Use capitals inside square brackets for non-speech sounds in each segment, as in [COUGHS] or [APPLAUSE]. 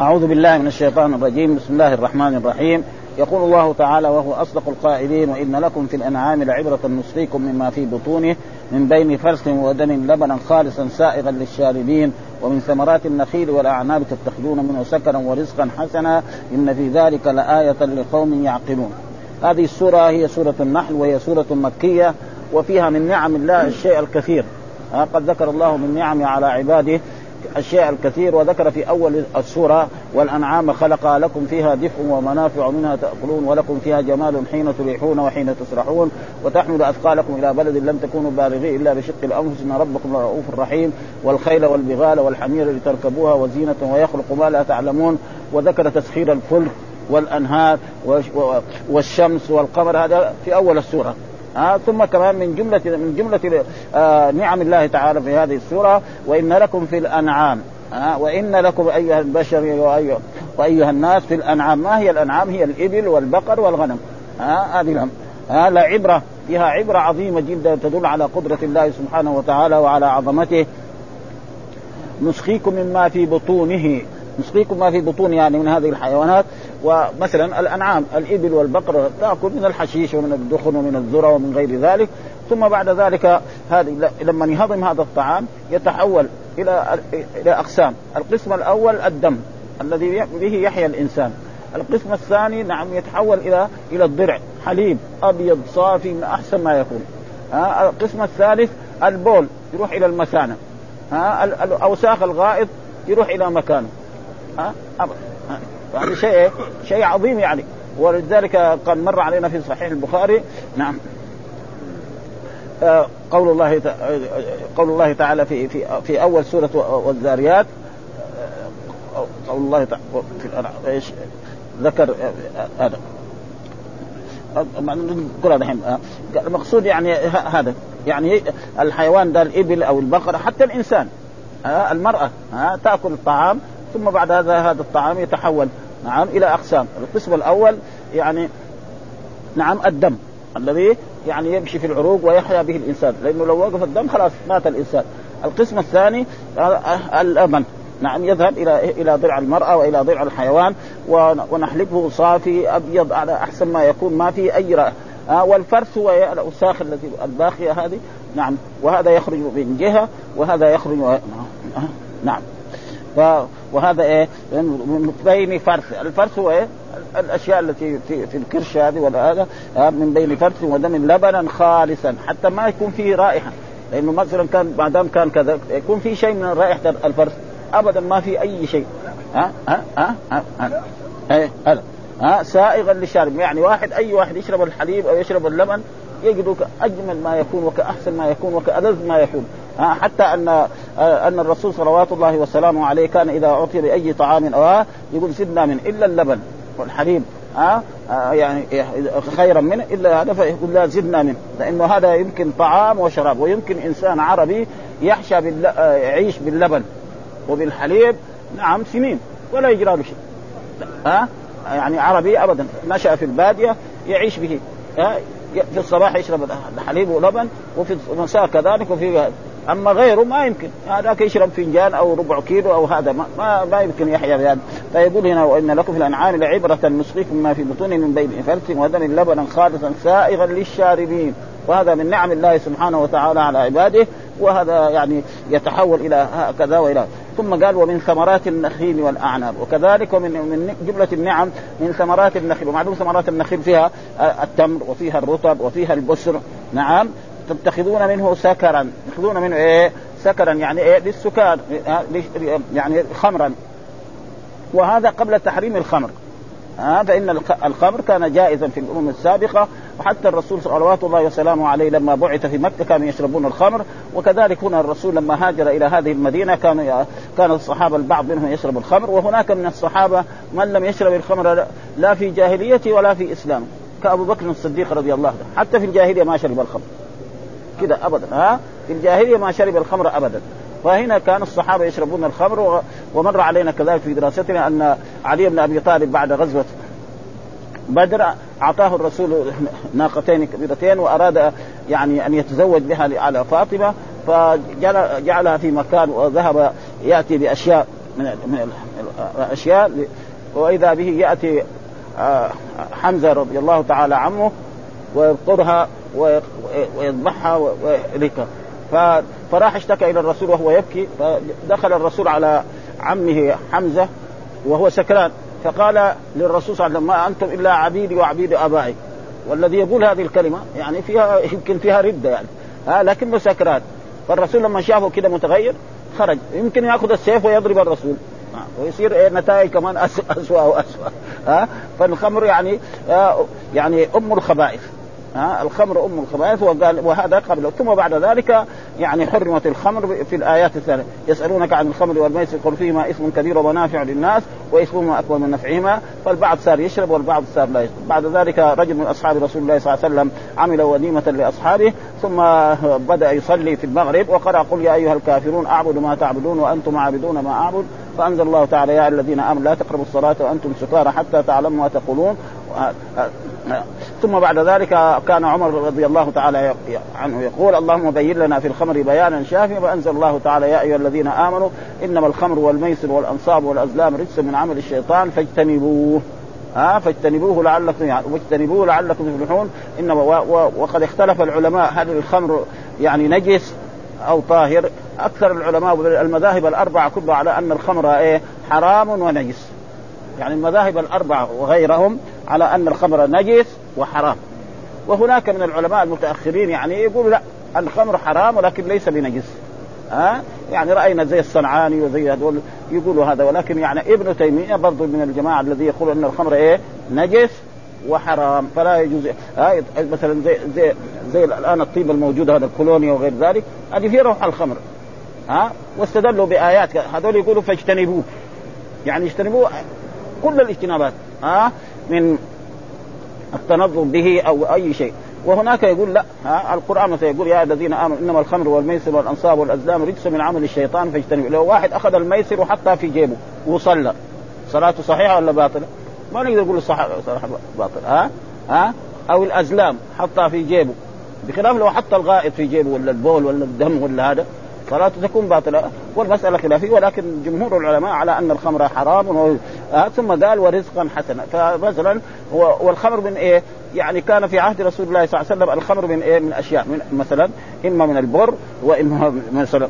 أعوذ بالله من الشيطان الرجيم. بسم الله الرحمن الرحيم. يقول الله تعالى وهو أصدق القائلين وإن لكم في الأنعام لعبرة نسقيكم مما في بطونه من بين فرث ودم لبنا خالصا سائغا للشاربين ومن ثمرات النخيل والأعناب تتخذون منه سكرا ورزقا حسنا إن في ذلك لآية لقوم يعقلون. هذه السورة هي سورة النحل وهي سورة مكية وفيها من نعم الله الشيء الكثير. قد ذكر الله من نعمه على عباده. الشيء الكثير وذكر في أول السورة والأنعام خلق لكم فيها دفء ومنافع منها تأكلون ولكم فيها جمال حين تريحون وحين تسرحون وتحمل أثقالكم إلى بلد لم تكونوا بالغيه إلا بشق الأنفس إن ربكم لرؤوف رحيم والخيل والبغال والحمير لتركبوها وزينة ويخلق ما لا تعلمون وذكر تسخير الفلك والأنهار والشمس والقمر. هذا في أول السورة. آه ثم كمان من جملة من جملة آه نعم الله تعالى في هذه السورة وإن لكم في الأنعام آه وإن لكم أيها البشر وأيها, وأيها الناس في الأنعام. ما هي الأنعام؟ هي الإبل والبقر والغنم. آه هذه آه لعبرة فيها عبرة عظيمة جدا تدل على قدرة الله سبحانه وتعالى وعلى عظمته. نسقيكم مما في بطونه. نسقيكم ما في بطون يعني من هذه الحيوانات. ومثلا الأنعام الإبل والبقر تأكل من الحشيش ومن الدخن ومن الذرة ومن غير ذلك ثم بعد ذلك هذه لما يهضم هذا الطعام يتحول إلى إلى أقسام، القسم الأول الدم الذي به يحيا الإنسان، القسم الثاني نعم يتحول إلى إلى الضرع حليب أبيض صافي من أحسن ما يكون. ها القسم الثالث البول يروح إلى المثانة. ها الأوساخ الغائط يروح إلى مكانه. ها هذا شيء شيء عظيم يعني. ولذلك قد مر علينا في صحيح البخاري نعم. آه، قول الله قول الله تعالى في في في أول سورة والذاريات آه، قول الله تعالى إيش؟ ذكر آه، هذا. نقول الحين. المقصود يعني هذا. يعني الحيوان ده الإبل أو البقرة حتى الإنسان المرأة تأكل الطعام ثم بعد هذا هذا الطعام يتحول نعم إلى أقسام. القسم الأول يعني نعم الدم الذي يعني يمشي في العروق ويحيا به الإنسان. لأنه لو وقف الدم خلاص مات الإنسان. القسم الثاني الأمن. نعم يذهب إلى إلى ضلع المرأة وإلى ضلع الحيوان ونحلبه صافي أبيض على أحسن ما يكون ما في أي رأي. آه والفرث هو الاوساخ التي الباقية هذه نعم وهذا يخرج من جهة وهذا يخرج نعم. ف... وهذا إيه؟ من بين فرث. الفرث هو إيه؟ الأشياء التي في, في الكرش هذه ولا هذا من بين فرث ودم لبنا خالصا حتى ما يكون فيه رائحة. لأنه مثلا كان ما دام كان كذا يكون في شيء من رائحة الفرث. ابدا ما في أي شيء. ها؟ ها؟ ها؟ ها, ها. هذا. ها؟ سائغا للشارب. يعني واحد أي واحد يشرب الحليب أو يشرب اللبن يجد أجمل ما يكون وكأحسن ما يكون وكألذ ما يكون. حتى أن أن الرسول صلوات الله وسلامه عليه كان إذا أعطي باي طعام أو يقول زدنا من إلا اللبن والحليب ها يعني خيرا منه إلا هذا فيقول لا زدنا منه لأنه هذا يمكن طعام وشراب ويمكن إنسان عربي يحشى بال... يعيش باللبن وبالحليب نعم سنين ولا يجرى له شيء ها يعني عربي ابدا نشأ في البادية يعيش به ها في الصباح يشرب الحليب ولبن وفي المساء كذلك وفي أما غيره ما يمكن. هذاك يشرب فنجان أو ربع كيلو أو هذا ما, ما, يمكن يحيا بهذا فيقول هنا وإن لكم في الأنعام لعبرة نسقيكم ما في بطون من بين فرث ودم لبنا خالصا سائغا للشاربين. وهذا من نعم الله سبحانه وتعالى على عباده. وهذا يعني يتحول إلى هكذا والى ثم قال ومن ثمرات النخيل والأعناب. وكذلك ومن من جملة النعم من ثمرات النخيل. ومعلوم ثمرات النخيل فيها التمر وفيها الرطب وفيها البسر نعم. تتخذون منه سكرا. تتخذون منه إيه؟ سكرا يعني إيه؟ للسكان يعني خمرا. وهذا قبل تحريم الخمر. ها فإن الخمر كان جائزا في الأمم السابقة وحتى الرسول صلوات الله وسلامه عليه لما بعث في مكة كانوا يشربون الخمر. وكذلك هنا الرسول لما هاجر إلى هذه المدينة كانوا كان الصحابة البعض منهم يشرب الخمر. وهناك من الصحابة من لم يشرب الخمر لا في جاهليته ولا في اسلامه كأبو بكر الصديق رضي الله عنه. حتى في الجاهلية ما شرب الخمر. كذا ابدا ها؟ في الجاهلية ما شرب الخمر ابدا. فهنا كان الصحابة يشربون الخمر ومر علينا كذلك في دراستنا أن علي بن أبي طالب بعد غزوة بدر أعطاه الرسول ناقتين كبيرتين وأراد يعني أن يتزوج بها على فاطمة فجعلها في مكان وذهب يأتي بأشياء من من الاشياء وإذا به يأتي آه، حمزة رضي الله تعالى عنه ويبقرها ويذبحها ويهلكها فراح اشتكى إلى الرسول وهو يبكي فدخل الرسول على عمه حمزة وهو سكران. فقال للرسول صلى الله عليه وسلم ما أنتم إلا عبيدي وعبيد آبائي. والذي يقول هذه الكلمة يعني فيها يمكن فيها ردة يعني. ها لكنه سكران. فالرسول لما شافه كده متغير خرج. يمكن يأخذ السيف ويضرب الرسول. ويصير إيه نتائج كمان اسوء واسوء ها فالخمر يعني آه، يعني أم الخبائث. ها الخمر أم الخبائث وقال وهذا قبل. ثم بعد ذلك يعني حرمت الخمر في الآيات الثانية يسألونك عن الخمر والميسر قل فيهما اسم كبير ومنافع للناس وإثمهما اكبر من نفعهما. فالبعض صار يشرب والبعض صار لا يشرب. بعد ذلك رجل من أصحاب رسول الله صلى الله عليه وسلم عمل وليمه لأصحابه ثم بدأ يصلي في المغرب وقرأ قل يا أيها الكافرون أعبد ما تعبدون وأنتم عابدون ما أعبد. فأنزل الله تعالى يا الذين آمنوا لا تقربوا الصلاة وأنتم سكارى حتى تعلموا ما تقولون. ثم بعد ذلك كان عمر رضي الله تعالى عنه يقول اللهم بين لنا في الخمر بيانا شافيا فانزل الله تعالى يا أيها الذين آمنوا إنما الخمر والميسر والأنصاب والأزلام رجس من عمل الشيطان فاجتنبوه. ها فاجتنبوه لعلكم واجتنبوه لعلكم تفلحون. انما وقد اختلف العلماء هل الخمر يعني نجس أو طاهر؟ أكثر العلماء المذاهب الأربعة كلها على أن الخمر إيه؟ حرام ونجس. يعني المذاهب الأربعة وغيرهم على أن الخمر نجس وحرام. وهناك من العلماء المتأخرين يعني يقولوا لا الخمر حرام ولكن ليس بنجس. ها؟ أه؟ يعني رأينا زي الصنعاني وزي هذول يقولوا هذا ولكن يعني ابن تيمية برضه من الجماعة الذي يقول أن الخمر إيه؟ نجس وحرام. فلا يجوز. آه مثلا زي زي زي الآن الطيب الموجود هذا الكولونيا وغير ذلك هذه في روح الخمر. ها؟ آه واستدلوا بآيات هذول يقولوا فاجتنبوه. يعني اجتنبوه كل الاجتنابات. ها؟ من التنظف به أو أي شيء. وهناك يقول لا ها القرآن مثلا يقول يا الذين آمنوا إنما الخمر والميسر والأنصاب والأزلام رجس من عمل الشيطان فاجتنبوا. لو واحد أخذ الميسر وحطها في جيبه وصلى صلاته صحيحة ولا باطلة؟ ما نقدر نقول صح صراحة باطل ها؟ ها؟ أو الأزلام حطها في جيبه. بخلاف لو حط الغائط في جيبه ولا البول ولا الدم ولا هذا. صلاته تكون باطلة. والمسألة خلافية ولكن جمهور العلماء على أن الخمر حرام و... آه ثم قال ورزقا حسنا. فمثلا والخمر من إيه؟ يعني كان في عهد رسول الله صلى الله عليه وسلم الخمر من إيه؟ من أشياء. من مثلا إما من البر وإما مثلا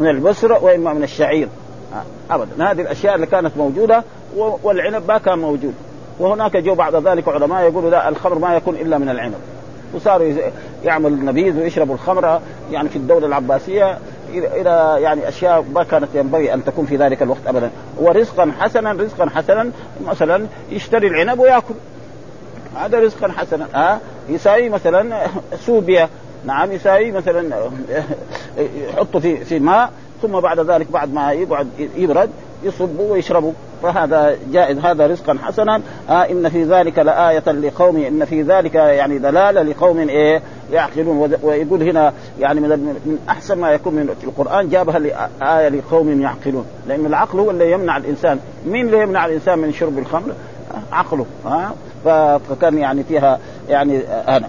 من البسر وإما من الشعير. آه أبدا. هذه الأشياء اللي كانت موجودة والعنب ما كان موجود. وهناك جو بعد ذلك علماء يقولوا لا الخمر ما يكون إلا من العنب. وصاروا يعمل نبيذ ويشربوا الخمر يعني في الدولة العباسية إلى يعني أشياء ما كانت ينبغي أن تكون في ذلك الوقت ابدا. ورزقا حسنا رزقا حسنا مثلا يشتري العنب ويأكل. هذا رزقا حسنا ها؟ أه؟ يساوي مثلا سوبيا. نعم يساوي مثلا يحطه في في ماء ثم بعد ذلك بعد ما يقعد يبرد يصبوا ويشربوا فهذا جائز هذا رزقا حسنا. آه إن في ذلك لآية لقوم إن في ذلك يعني دلالة لقوم إيه؟ يعقلون. ويقول هنا يعني من, أحسن ما يكون من القرآن جابها لآية لقوم يعقلون. لأن العقل هو اللي يمنع الإنسان. مين اللي يمنع الإنسان من شرب الخمر؟ عقله. ها آه فكان يعني فيها يعني أنا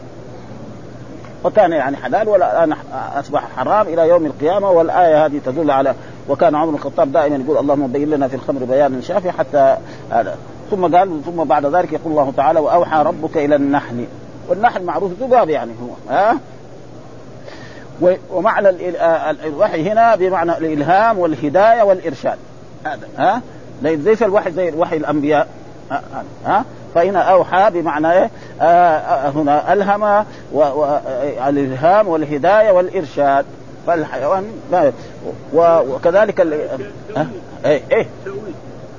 وكان يعني حلال والآن أصبح حرام إلى يوم القيامة والآية هذه تدل على وكان عمر الخطاب دائما يقول اللهم بين لنا في الخمر بيانا شافي حتى هذا. ثم قال ثم بعد ذلك يقول الله تعالى وأوحى ربك إلى النحل. والنحل معروف ذباب يعني هو ها؟ ومعنى الوحي هنا بمعنى الإلهام والهداية والإرشاد. هذا ها؟ زي الوحي زي وحي الأنبياء. ها, ها؟ فهنا أوحى بمعنى إيه آه, آه، هنا ألهم والالهام والهداية والإرشاد فالحيوان وكذلك ها؟ إيه إيه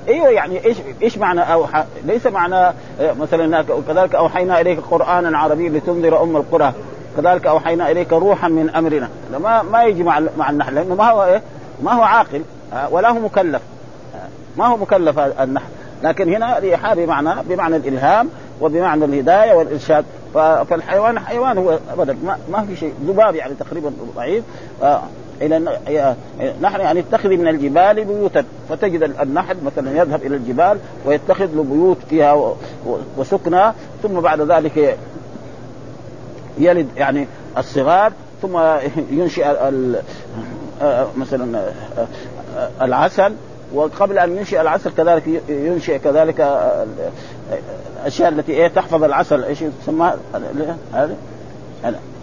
إيوه يعني إيش إيش معنى أوحى؟ ليس معنى آه، مثلا كذلك أوحينا إليك قرانا عربيا لتنذر أم القرى كذلك أوحينا إليك روحا من أمرنا ما ما يجي مع مع النحل لأنه ما هو إيه؟ ما هو عاقل ولا هو مكلف ما هو مكلف النحل لكن هنا ريحة بمعنى بمعنى الإلهام وبمعنى الهداية والإرشاد. فالحيوان حيوان هو ابدا. ما, في شيء. ذباب يعني تقريبا ضعيف. إلى نحن يعني نتخذ من الجبال بيوتا. فتجد النحل مثلا يذهب إلى الجبال ويتخذ له بيوت فيها وسكنى. ثم بعد ذلك يلد يعني الصغار. ثم ينشئ مثلا العسل. وقبل أن ينشئ العسل كذلك ينشئ كذلك الأشياء التي إيه تحفظ العسل إيش تسمى هذه؟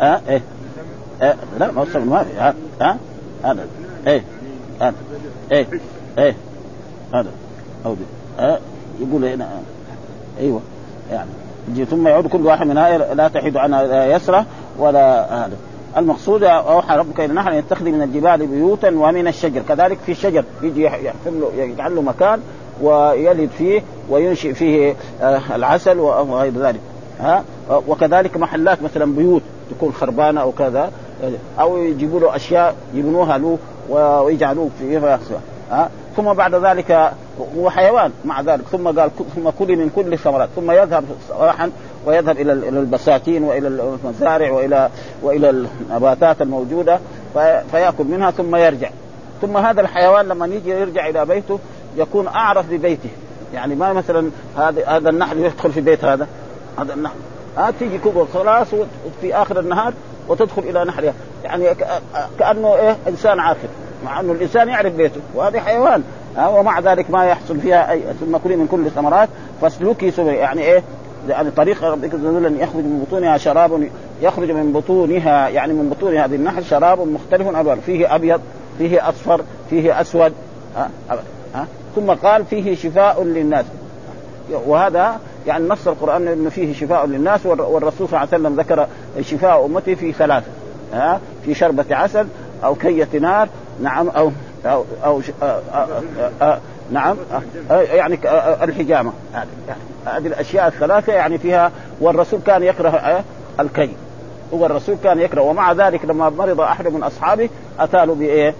ها إيه. إيه لا ما هو ما في ها هذا. إيه إيه إيه هذا. أو. آه يقول هنا. أيوه يعني. ثم يعود كل واحد منها لا تحيد عنها يسرى ولا هذا. المقصود أوحى ربك إلى النحل أن يتخذ من الجبال بيوتا ومن الشجر. كذلك في الشجر يجي يحفر له يجعل له مكان ويلد فيه وينشئ فيه العسل وغير ذلك. ها؟ وكذلك محلات مثلا بيوت تكون خربانة أو كذا أو يجيبوا له أشياء يبنوها له ويجعلوه فيها. ها؟ ثم بعد ذلك هو حيوان مع ذلك. ثم قال ثم كلي من كل الثمرات ثم يذهب صباحا ويذهب إلى البساتين وإلى المزارع والى وإلى النباتات الموجودة فيأكل منها ثم يرجع. ثم هذا الحيوان لما يجي يرجع إلى بيته يكون أعرف ببيته. يعني ما مثلا هذا هذا النحل يدخل في بيت هذا. هذا النحل. ها تيجي كبر خلاص في آخر النهار وتدخل إلى نحرها يعني كأنه إيه؟ إنسان عاقل. مع أنه الإنسان يعرف بيته وهذه حيوان. ها ومع ذلك ما يحصل فيها أي ثم كلي من كل الثمرات فاسلكي سبل يعني إيه؟ يعني طريق ربك أن يخرج من بطونها شراب يخرج من بطونها يعني من بطون هذه النحل شراب مختلف الوان فيه أبيض فيه أصفر فيه أسود ها ها. ثم قال فيه شفاء للناس. وهذا يعني نص القرآن إنه فيه شفاء للناس والرسول صلى الله عليه وسلم ذكر شفاء أمته في ثلاثة ها في شربة عسل أو كية نار نعم أو, أو آه آه آه نعم يعني الحجامة. هذه الأشياء الثلاثة يعني فيها والرسول كان يكره الكي هو الرسول كان يكره ومع ذلك لما مرض أحد من أصحابه اتى له بإيه؟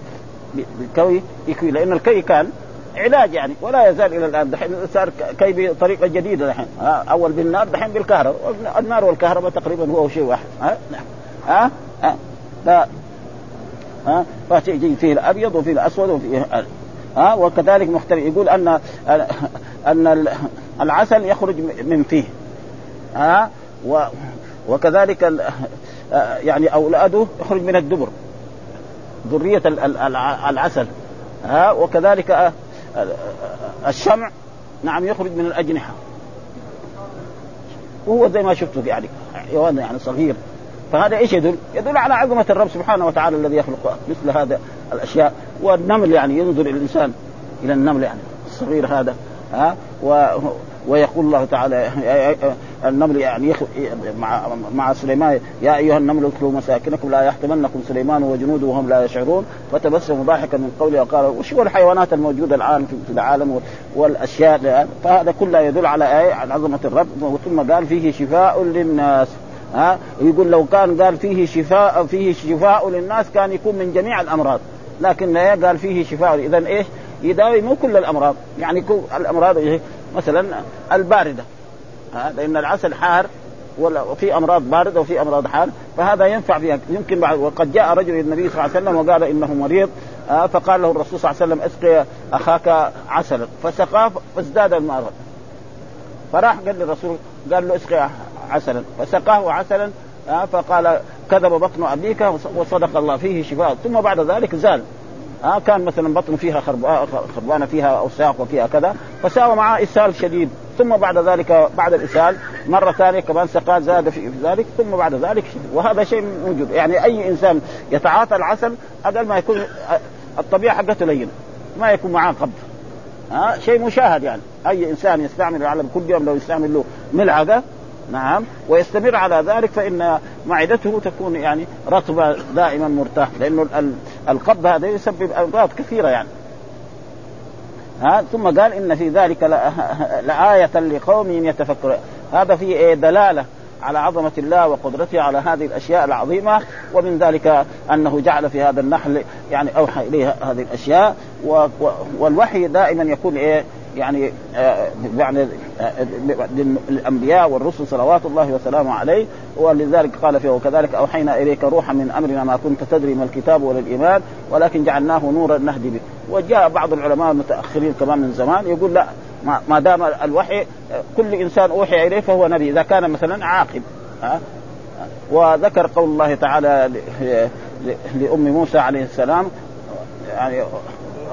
بالكوي يكوي. لأن الكي كان علاج يعني ولا يزال إلى الآن. دحين صار كي بطريقة جديدة دحين. أول بالنار دحين بالكهرباء. النار والكهرباء تقريبا هو شيء واحد. ها ها ها ها؟ فتيجي فيه الأبيض وفيه الأسود وفيه ها؟ وكذلك مختلف. يقول أن أن العسل يخرج من فيه. ها؟ و وكذلك يعني أولاده يخرج من الدبر. ذرية العسل. ها؟ وكذلك الشمع. نعم يخرج من الأجنحة. وهو زي ما شفتوا يعني حيوان يعني صغير. فهذا إيش يدل؟ يدل على عظمة الرب سبحانه وتعالى الذي يخلق مثل هذا الأشياء والنمل يعني ينظر الإنسان إلى النمل يعني الصغير هذا ها؟ و ويقول الله تعالى النمل يعني مع مع سليمان يا أيها النمل ادخلوا مساكنكم لا يحتمنكم سليمان وجنوده وهم لا يشعرون فتبسم ضاحكا من قوله وقال وشو الحيوانات الموجودة الآن في العالم والأشياء فهذا كله يدل على إيه؟ على عظمة الرب ثم قال فيه شفاء للناس. ها يقول لو كان قال فيه شفاء فيه شفاء للناس كان يكون من جميع الأمراض. لكن قال فيه شفاء. اذا إيش؟ يداوي مو كل الأمراض. يعني كل الأمراض إيه؟ مثلا الباردة. ها لأن العسل حار وفي أمراض باردة وفي أمراض حار فهذا ينفع فيها. يمكن بعد وقد جاء رجل إلى النبي صلى الله عليه وسلم وقال إنه مريض فقال له الرسول صلى الله عليه وسلم اسقي أخاك عسلا. فسقاه فازداد المرض فراح قال للرسول قال له اسقي عسلا فسقاه عسلا آه فقال كذب بطن أبيك وصدق الله فيه شفاء. ثم بعد ذلك زال. آه كان مثلا بطن فيها خربانة فيها اوساخ وفيها كذا فساوى معاه إسهال شديد. ثم بعد ذلك بعد الإسهال مرة ثانية كمان سقاه زاد في ذلك ثم بعد ذلك وهذا شيء موجود. يعني أي إنسان يتعاطى العسل أقل ما يكون الطبيعة حقته لينة. ما يكون معاه قبض ها شيء مشاهد يعني. أي إنسان يستعمل العلم كل يوم لو يستعمل له ملعقة نعم. ويستمر على ذلك فإن معدته تكون يعني رطبة دائما مرتاح لأنه القبض هذا يسبب امراض كثيرة يعني. ها ثم قال إن في ذلك لآية لقوم يتفكرون. هذا فيه إيه؟ دلالة على عظمة الله وقدرته على هذه الأشياء العظيمة ومن ذلك أنه جعل في هذا النحل يعني أوحى إليه هذه الأشياء والوحي دائما يكون إيه؟ يعني آه يعني آه للأنبياء والرسل صلوات الله وسلامه عليه. ولذلك قال فيه وكذلك أوحينا إليك روحا من أمرنا ما كنت تدري ما الكتاب ولا الإيمان ولكن جعلناه نورا نهدي به. وجاء بعض العلماء المتأخرين كمان من زمان يقول لا ما دام الوحي كل إنسان أوحي إليه فهو نبي إذا كان مثلا عاقل ها وذكر قول الله تعالى لأم موسى عليه السلام يعني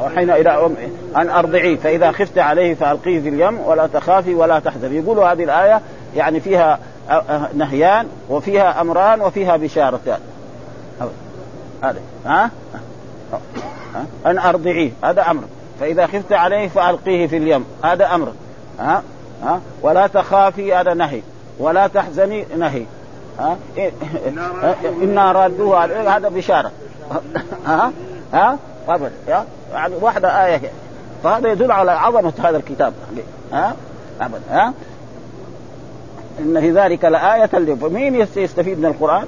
وحين إلى أن أرضعيه. فإذا خفت عليه فألقيه في اليم ولا تخافي ولا تحزني. يقولوا هذه الآية يعني فيها نهيان وفيها أمران وفيها بشارتان. هذا. ها؟ أن أرضعيه. هذا أمر. فإذا خفت عليه فألقيه في اليم. هذا أمر. ها؟ ها؟ ولا تخافي. هذا نهي. ولا تحزني. نهي. ها؟ إنا رادوه هذا بشارة. ها؟ ها؟ ابدا يعني واحدة آية فهذا يدل على عظمة هذا الكتاب. ها؟ أبدا ها؟ إن في ذلك لآية فمين يستفيد من القرآن؟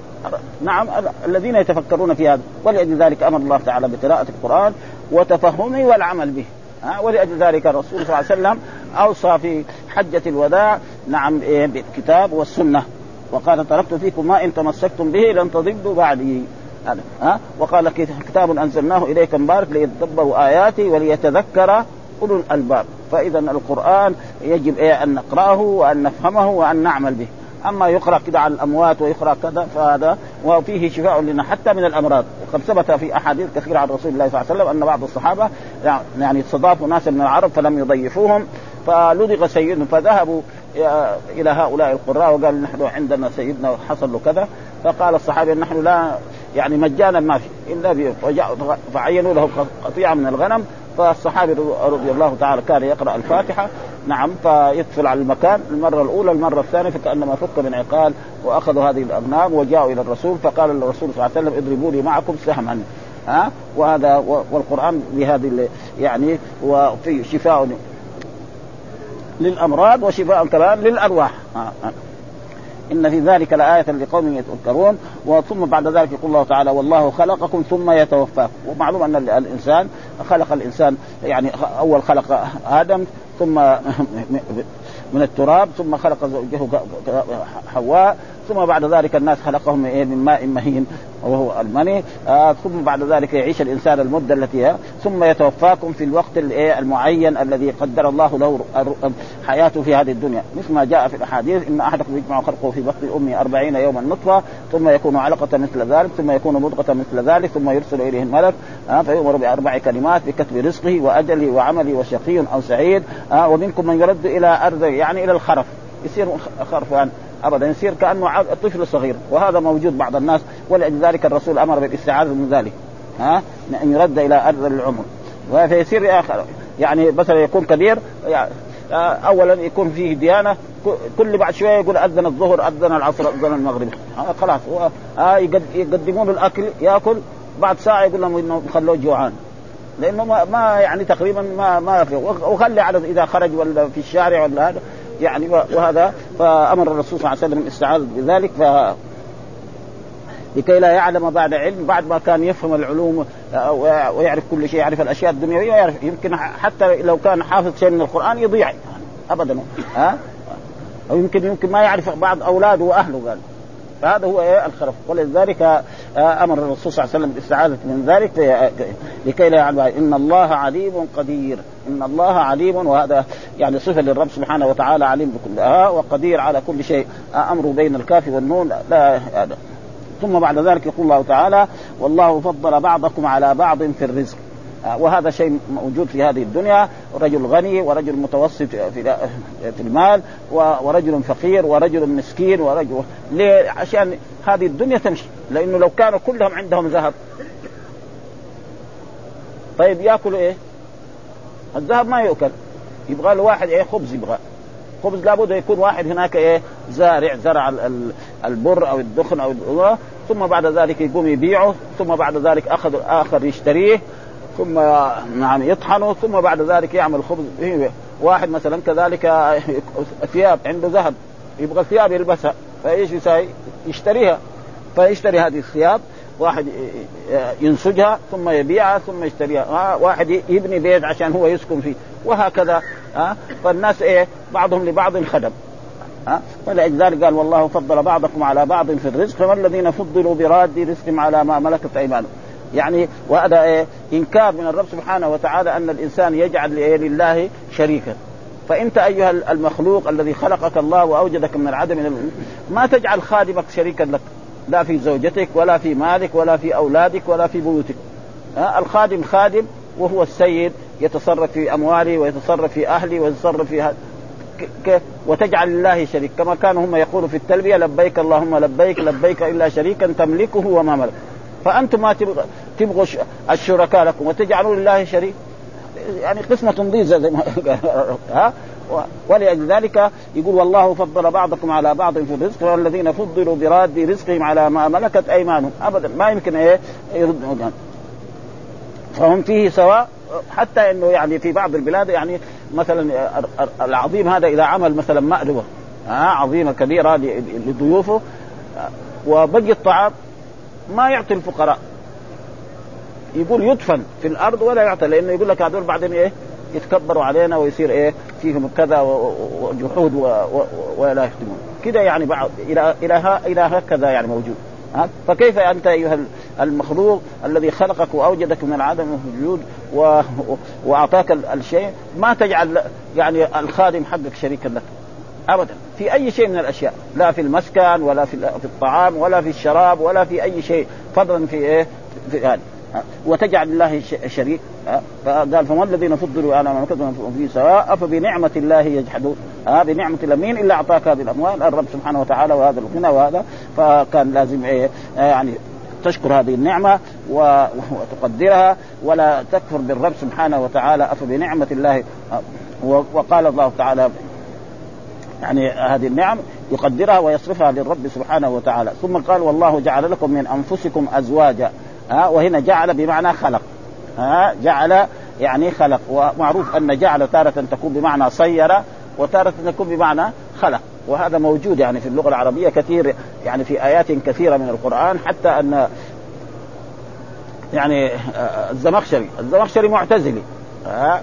نعم الذين يتفكرون في هذا. ولأجل ذلك أمر الله تعالى بقراءة القرآن وتفهمه والعمل به. ها؟ ولأجل ذلك الرسول صلى الله عليه وسلم أوصى في حجة الوداع نعم إيه بالكتاب والسنة. وقال تركت فيكم ما إن تمسكتم به لن تضلوا بعدي. هذا ها؟ وقال كتاب أنزلناه إليك مبارك ليتدبروا اياته وليتذكر أولو الألباب. فاذا القرآن يجب إيه؟ أن نقرأه وأن نفهمه وأن نعمل به. أما يقرأ كذا على الأموات ويقرأ كذا فهذا وفيه شفاء لنا حتى من الأمراض. وقد ثبت في أحاديث كثيرة عن رسول الله صلى الله عليه وسلم أن بعض الصحابة يعني استضافوا ناس من العرب فلم يضيفوهم. فلدغ سيدهم فذهبوا إلى هؤلاء القراء وقال نحن عندنا سيدنا حصل له كذا. فقال الصحابه نحن لا يعني مجانا ما في إلا فعينوا له قطيعة من الغنم. فالصحابي رضي الله تعالى كان يقرأ الفاتحة. نعم فيدخل على المكان. المرة الأولى المرة الثانية فكأنما فك من عقال وأخذوا هذه الأغنام وجاءوا إلى الرسول. فقال الرسول صلى الله عليه وسلم اضربوا لي معكم سهما. ها؟ وهذا والقرآن بهذه يعني وفي شفاء للأمراض وشفاء كمان للأرواح. إن في ذلك لآية لقوم يتذكرون وثم بعد ذلك يقول الله تعالى والله خلقكم ثم يتوفاكم. ومعلوم أن الإنسان خلق الإنسان يعني أول خلق آدم ثم [LAUGHS] من التراب ثم خلق زوجه حواء ثم بعد ذلك الناس خلقهم إيه من ماء مهين وهو المني. آه ثم بعد ذلك يعيش الإنسان المدة التي ثم يتوفاكم في الوقت المعين الذي قدر الله له حياته في هذه الدنيا. مثل ما جاء في الأحاديث إن أحدكم يجمع خلقه في بطن أمه أربعين يوما نطفة ثم يكون علقة مثل ذلك ثم يكون مضغة مثل ذلك ثم يرسل إليه الملك. آه فيؤمر بأربع كلمات بكتب رزقه وأجله وعمله وشقي أو سعيد. آه ومنكم من يرد إلى أرض يعني إلى الخرف. يصير خرفان. ابدا يصير كأنه طفل صغير. وهذا موجود بعض الناس ولذلك الرسول أمر بالاستعاذة من ذلك. ها؟ ان يرد إلى أرض العمر. فيصير يعني مثلا يكون كبير يعني اولا يكون فيه ديانة كل بعد شوية يقول أذن الظهر أذن العصر أذن المغرب. خلاص. هو يقدمون الأكل يأكل بعد ساعة يقول لهم إنه خلوه جوعان. لأنه ما يعني تقريبا ما ما في وخلي على إذا خرج ولا في الشارع ولا هذا. يعني وهذا فأمر الرسول صلى الله عليه وسلم الاستعاذه بذلك. ف لكي لا يعلم بعد علم بعد ما كان يفهم العلوم ويعرف كل شيء يعرف الأشياء الدنيوية ويعرف يمكن حتى لو كان حافظ شيء من القرآن يضيع. ابدا. ها؟ أو يمكن يمكن ما يعرف بعض أولاده وأهله. قال. فهذا هو إيه الخرف ولذلك آه، أمر الرسول صلى الله عليه وسلم بالاستعاذه من ذلك لكي لا يعلم. إن الله عليم قدير. إن الله عليم وهذا يعني صفة للرب سبحانه وتعالى عليم بكل آه وقدير على كل شيء. آه امره بين الكاف والنون لا ثم بعد ذلك يقول الله تعالى والله فضل بعضكم على بعض في الرزق. آه، وهذا شيء موجود في هذه الدنيا. رجل غني ورجل متوسط في في المال ورجل فقير ورجل مسكين ورجل ليه؟ عشان هذه الدنيا تمشي. لأنه لو كانوا كلهم عندهم ذهب. طيب ياكلوا إيه؟ الذهب ما يؤكل. يبغى له واحد إيه؟ خبز يبغى. خبز لابد يكون واحد هناك إيه؟ زارع زرع البر أو الدخن أو ثم بعد ذلك يقوم يبيعه. ثم بعد ذلك اخذ آخر يشتريه. ثم نعم يطحنه ثم بعد ذلك يعمل خبز. واحد مثلا كذلك ثياب عنده ذهب يبغى ثياب يلبسها فايش يسوي؟ يشتريها. فيشتري هذه الثياب واحد ينسجها ثم يبيعها ثم يشتريها. واحد يبني بيت عشان هو يسكن فيه. وهكذا ها فالناس إيه بعضهم لبعض خدم. ها فلذلك قال والله فضل بعضكم على بعض في الرزق فما الذين فضلوا براد رزقهم على ما ملكت أيمانهم. يعني وهذا إيه؟ إنكار من الرب سبحانه وتعالى أن الإنسان يجعل لله شريكا. فانت أيها المخلوق الذي خلقك الله وأوجدك من العدم ما تجعل خادمك شريكا لك. لا في زوجتك ولا في مالك ولا في أولادك ولا في بيوتك. الخادم خادم وهو السيد يتصرف في أموالي ويتصرف في أهلي ويتصرف في كيف وتجعل الله شريك. كما كانوا هم يقولوا في التلبية لبيك اللهم لبيك لبيك إلا شريكا تملكه وما ملك. فأنتم ما تبغوا الشركاء لكم وتجعلوا لله شريك. يعني قسمة ضيزة زي ما [LAUGHS] ها؟ ولأجل ذلك يقول والله فضل بعضكم على بعض في الرزق والذين فضلوا براد رزقهم على ما ملكت أيمانهم. أبدا. ما يمكن إيه؟ يردون فهم فيه سواء حتى إنه يعني في بعض البلاد يعني مثلا العظيم هذا إذا عمل مثلا مأدبه ها؟ عظيمة كبيرة لضيوفه وبقي الطعام ما يعطي الفقراء. يقول يدفن في الأرض ولا يعطى لأنه يقول لك هذول بعدين إيه يتكبروا علينا ويصير إيه فيهم كذا وجحود ولا يخدمون. كذا يعني بعض إلى إلى إلى هكذا يعني موجود. ها؟ فكيف أنت أيها المخلوق الذي خلقك وأوجدك من العدم والوجود و... وأعطاك الشيء ما تجعل يعني الخادم حقك شريكا لك. أبدا. في أي شيء من الأشياء. لا في المسكن ولا في الطعام ولا في الشراب ولا في أي شيء. فضلا في إيه؟ في هذا. وتجعل الله شريك. فقال فما الذين فضلوا على كتبوا في سواء فبنعمة الله يجحدون. ها؟ بنعمة الله. مين إلا أعطاك هذه الأموال؟ الرب سبحانه وتعالى وهذا الغنى وهذا. فكان لازم إيه؟ يعني تشكر هذه النعمة [LAUGHS] وتقدرها. ولا تكفر بالرب سبحانه وتعالى. أفبنعمة الله. وقال الله تعالى يعني هذه النعم يقدرها ويصرفها للرب سبحانه وتعالى. ثم قال والله جعل لكم من أنفسكم أزواجا. ها وهنا جعل بمعنى خلق. ها جعل يعني خلق. ومعروف أن جعل تارة تكون بمعنى صير وتارة تكون بمعنى خلق. وهذا موجود يعني في اللغة العربية كثير يعني في آيات كثيرة من القرآن حتى أن يعني الزمخشري. الزمخشري معتزلي.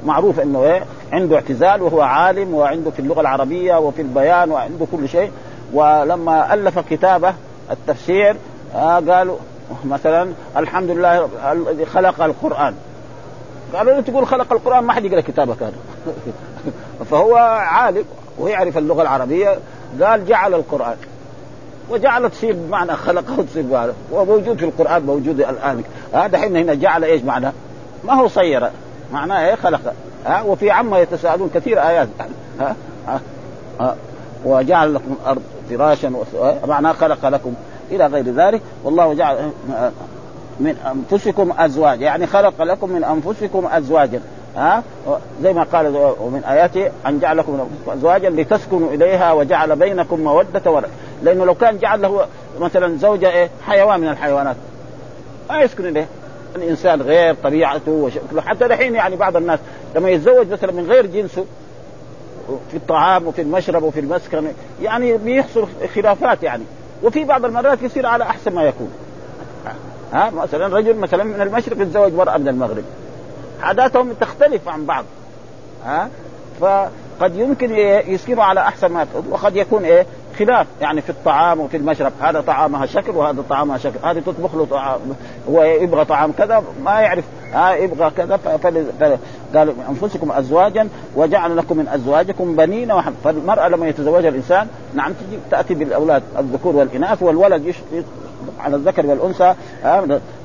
معروف إنه إيه عنده اعتزال وهو عالم وعنده في اللغة العربية وفي البيان وعنده كل شيء. ولما ألف كتابه التفسير قالوا مثلا الحمد لله الذي خلق القرآن. قالوا له تقول خلق القرآن؟ ما حد يقرأ كتابك هذا [LAUGHS] فهو عالم ويعرف اللغة العربية. قال جعل القرآن. وجعل تصير بمعنى خلقه تصير بمعنى. وموجود في القرآن موجود الآن. هذا حين هنا جعل إيش معنى؟ ما هو صير. معناه إيه خلق. ها وفي عما يتساءلون كثير آيات. ها, ها, ها وجعل لكم الأرض فراشا معناه خلق لكم. إلى غير ذلك والله جعل من أنفسكم ازواج يعني خلق لكم من أنفسكم ازواجا. ها زي ما قال ومن آياته أن جعل لكم من أنفسكم ازواجا لتسكنوا إليها وجعل بينكم مودة ورحمة. لأنه لو كان جعل له مثلا زوجة إيه حيوان من الحيوانات. ما يسكن إليه. الإنسان غير طبيعته وشكله. حتى الحين يعني بعض الناس لما يتزوج مثلا من غير جنسه في الطعام وفي المشرب وفي المسكن يعني بيحصل خلافات يعني. وفي بعض المرات يصير على أحسن ما يكون. ها؟ مثلا رجل مثلا من المشرق يتزوج مرأة من المغرب. عاداتهم تختلف عن بعض. ها؟ فقد يمكن يصيروا على أحسن ما يكون. وقد يكون إيه؟ خلاف يعني في الطعام وفي المشرب هذا طعامها شكل وهذا طعامها شكل هذه تطبخ له طعام هو يبغى طعام كذا ما يعرف ها يبغى كذا قالوا أنفسكم ازواجا وجعل لكم من أزواجكم بنين وحب فالمرأة لما يتزوجها الإنسان نعم تجي تأتي بالأولاد الذكور والإناث والولد. على الذكر والأنثى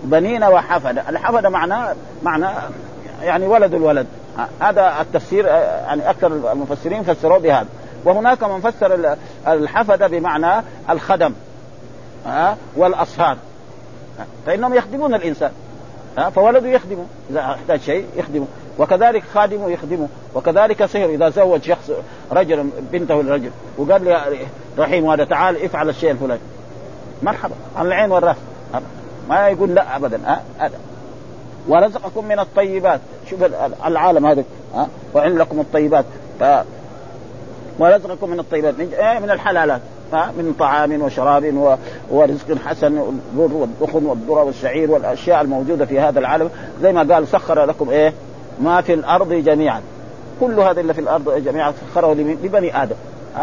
بنين وحفدة الحفدة معناه معناه يعني ولد الولد هذا التفسير يعني أكثر المفسرين فسروه بهذا وهناك من فسر الحفده بمعنى الخدم ها والأصهار. فإنهم يخدمون الإنسان ها فولده يخدمه إذا احتاج شيء يخدمه وكذلك خادمه يخدمه وكذلك سهر إذا زوج شخص رجل بنته لرجل وقال لي رحيم هذا تعال افعل الشيء الفلاني. مرحبا على العين والرأس. ما يقول لا ابدا ها ورزقكم من الطيبات. شوف العالم هذا ها وعند لكم الطيبات ورزقكم من الطيبات. من, إيه من الحلالات. من طعام وشراب ورزق حسن والبر والدخن والذرة والشعير والأشياء الموجودة في هذا العالم. زي ما قال سخر لكم إيه؟ ما في الأرض جميعا. كل هذا اللي في الأرض جميعا سخره لبني آدم.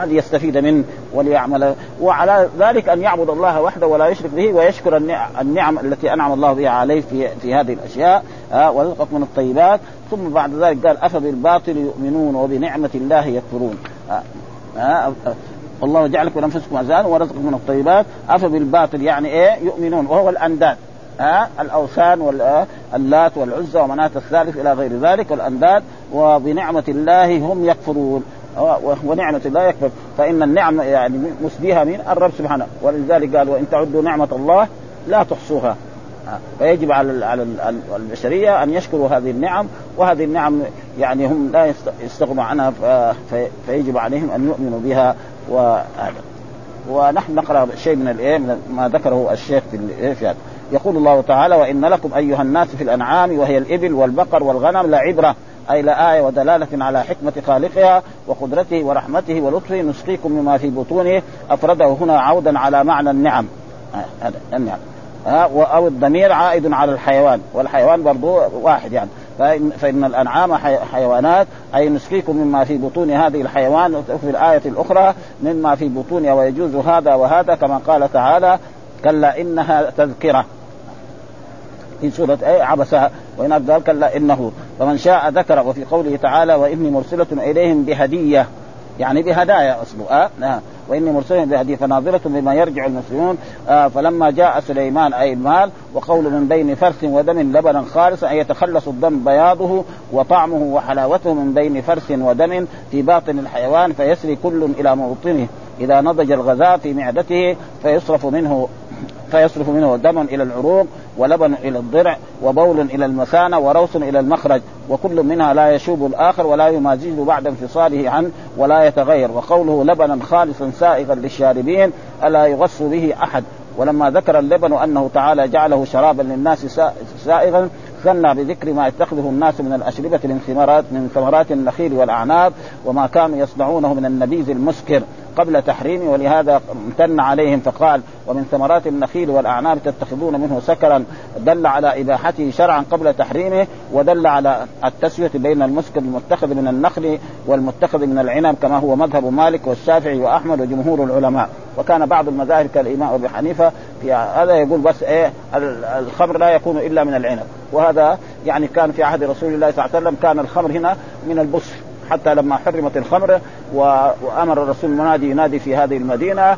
ليستفيد منه وليعمل. وعلى ذلك أن يعبد الله وحده ولا يشرك به ويشكر النعم التي أنعم الله بها عليه في في هذه الأشياء. ورزقكم من الطيبات. ثم بعد ذلك قال أفبالباطل يؤمنون وبنعمة الله يكفرون. والله جعل لكم انفسكم أزواجا ورزقكم من الطيبات. أفبالباطل يعني إيه؟ يؤمنون. وهو الأنداد. ها الأوثان اللات والعزى ومناة الثالث إلى غير ذلك. والأنداد. وبنعمة الله هم يكفرون. ونعمة الله يكفر. فإن النعم يعني مسديها من الرب سبحانه. ولذلك قال وإن تعدوا نعمة الله لا تحصوها. فيجب على على البشرية أن يشكروا هذه النعم. وهذه النعم يعني هم لا يستغنوا عنها فيجب عليهم أن يؤمنوا بها وهذا ونحن نقرأ شيء من الإيه ما ذكره الشيخ في هذا يقول الله تعالى وإن لكم أيها الناس في الأنعام وهي الإبل والبقر والغنم لعبرة أي لآية ودلالة على حكمة خالقها وقدرته ورحمته ولطفه نسقيكم مما في بطونه أفرده هنا عودا على معنى النعم. هذا النعم. أو الضمير عائد على الحيوان والحيوان برضو واحد يعني. فإن, فإن الأنعام حيوانات أي نسقيكم مما في بطون هذه الحيوان في الآية الأخرى مما في بطونها ويجوز هذا وهذا كما قال تعالى كلا إنها تذكرة. في سورة أي عبسها وهناك قال كلا إنه. فمن شاء ذكر وفي قوله تعالى وإني مرسلة إليهم بهدية. يعني بهدايا أصله آه نعم. وإني مرسل بهدي فناظرة بما يرجع المسلمون آه فلما جاء سليمان أي المال وقول من بين فرث ودم لبنا خالصا ان يتخلص الدم بياضه وطعمه وحلاوته من بين فرث ودم في باطن الحيوان فيسري كل إلى موطنه. إذا نضج الغذاء في معدته فيصرف منه فيصرف منه دم إلى العروق ولبن إلى الضرع وبول إلى المثانة وروس إلى المخرج وكل منها لا يشوب الآخر ولا يمازجه بعد انفصاله عنه ولا يتغير وقوله لبنا خالصا سائغا للشاربين ألا يغص به أحد ولما ذكر اللبن أنه تعالى جعله شرابا للناس سائغا ثنى بذكر ما يتخذه الناس من الأشربة من ثمرات من ثمرات النخيل والأعناب وما كانوا يصنعونه من النبيذ المسكر قبل تحريمه ولهذا امتن عليهم فقال ومن ثمرات النخيل والأعناب تتخذون منه سكرا. دل على إباحته شرعا قبل تحريمه ودل على التسوية بين المسكر المتخذ من النخل والمتخذ من العنب كما هو مذهب مالك والشافعي وأحمد وجمهور العلماء. وكان بعض المذاهب كالإمام أبي حنيفة في هذا يقول بس إيه الخمر لا يكون إلا من العنب. وهذا يعني كان في عهد رسول الله صلى الله عليه وسلم كان الخمر هنا من البصر حتى لما حرمت الخمر وأمر الرسول المنادي ينادي في هذه المدينة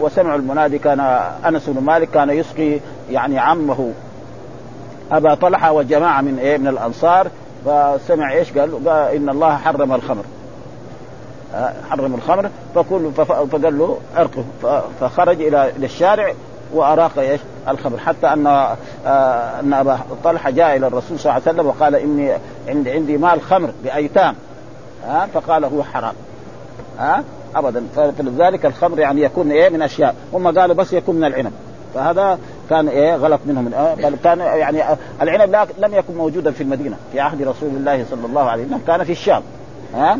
وسمع المنادي كان أنس بن مالك كان يسقي يعني عمه. أبا طلحة وجماعة من إيه من الأنصار. فسمع إيش؟ قال؟ قال إن الله حرم الخمر. حرم الخمر. فكل فقال له ارقه فخرج إلى الشارع وأراق إيش؟ الخمر. حتى أن آه أن أبا طلحة جاء إلى الرسول صلى الله عليه وسلم وقال إني عندي مال خمر بأيتام. ها فقال هو حرام. ها ابدا. فلذلك الخمر يعني يكون إيه من أشياء. هم قالوا بس يكون من العنب. فهذا كان إيه غلط منهم. بل كان يعني العنب لم يكن موجودا في المدينة في عهد رسول الله صلى الله عليه وسلم. كان في الشام. ها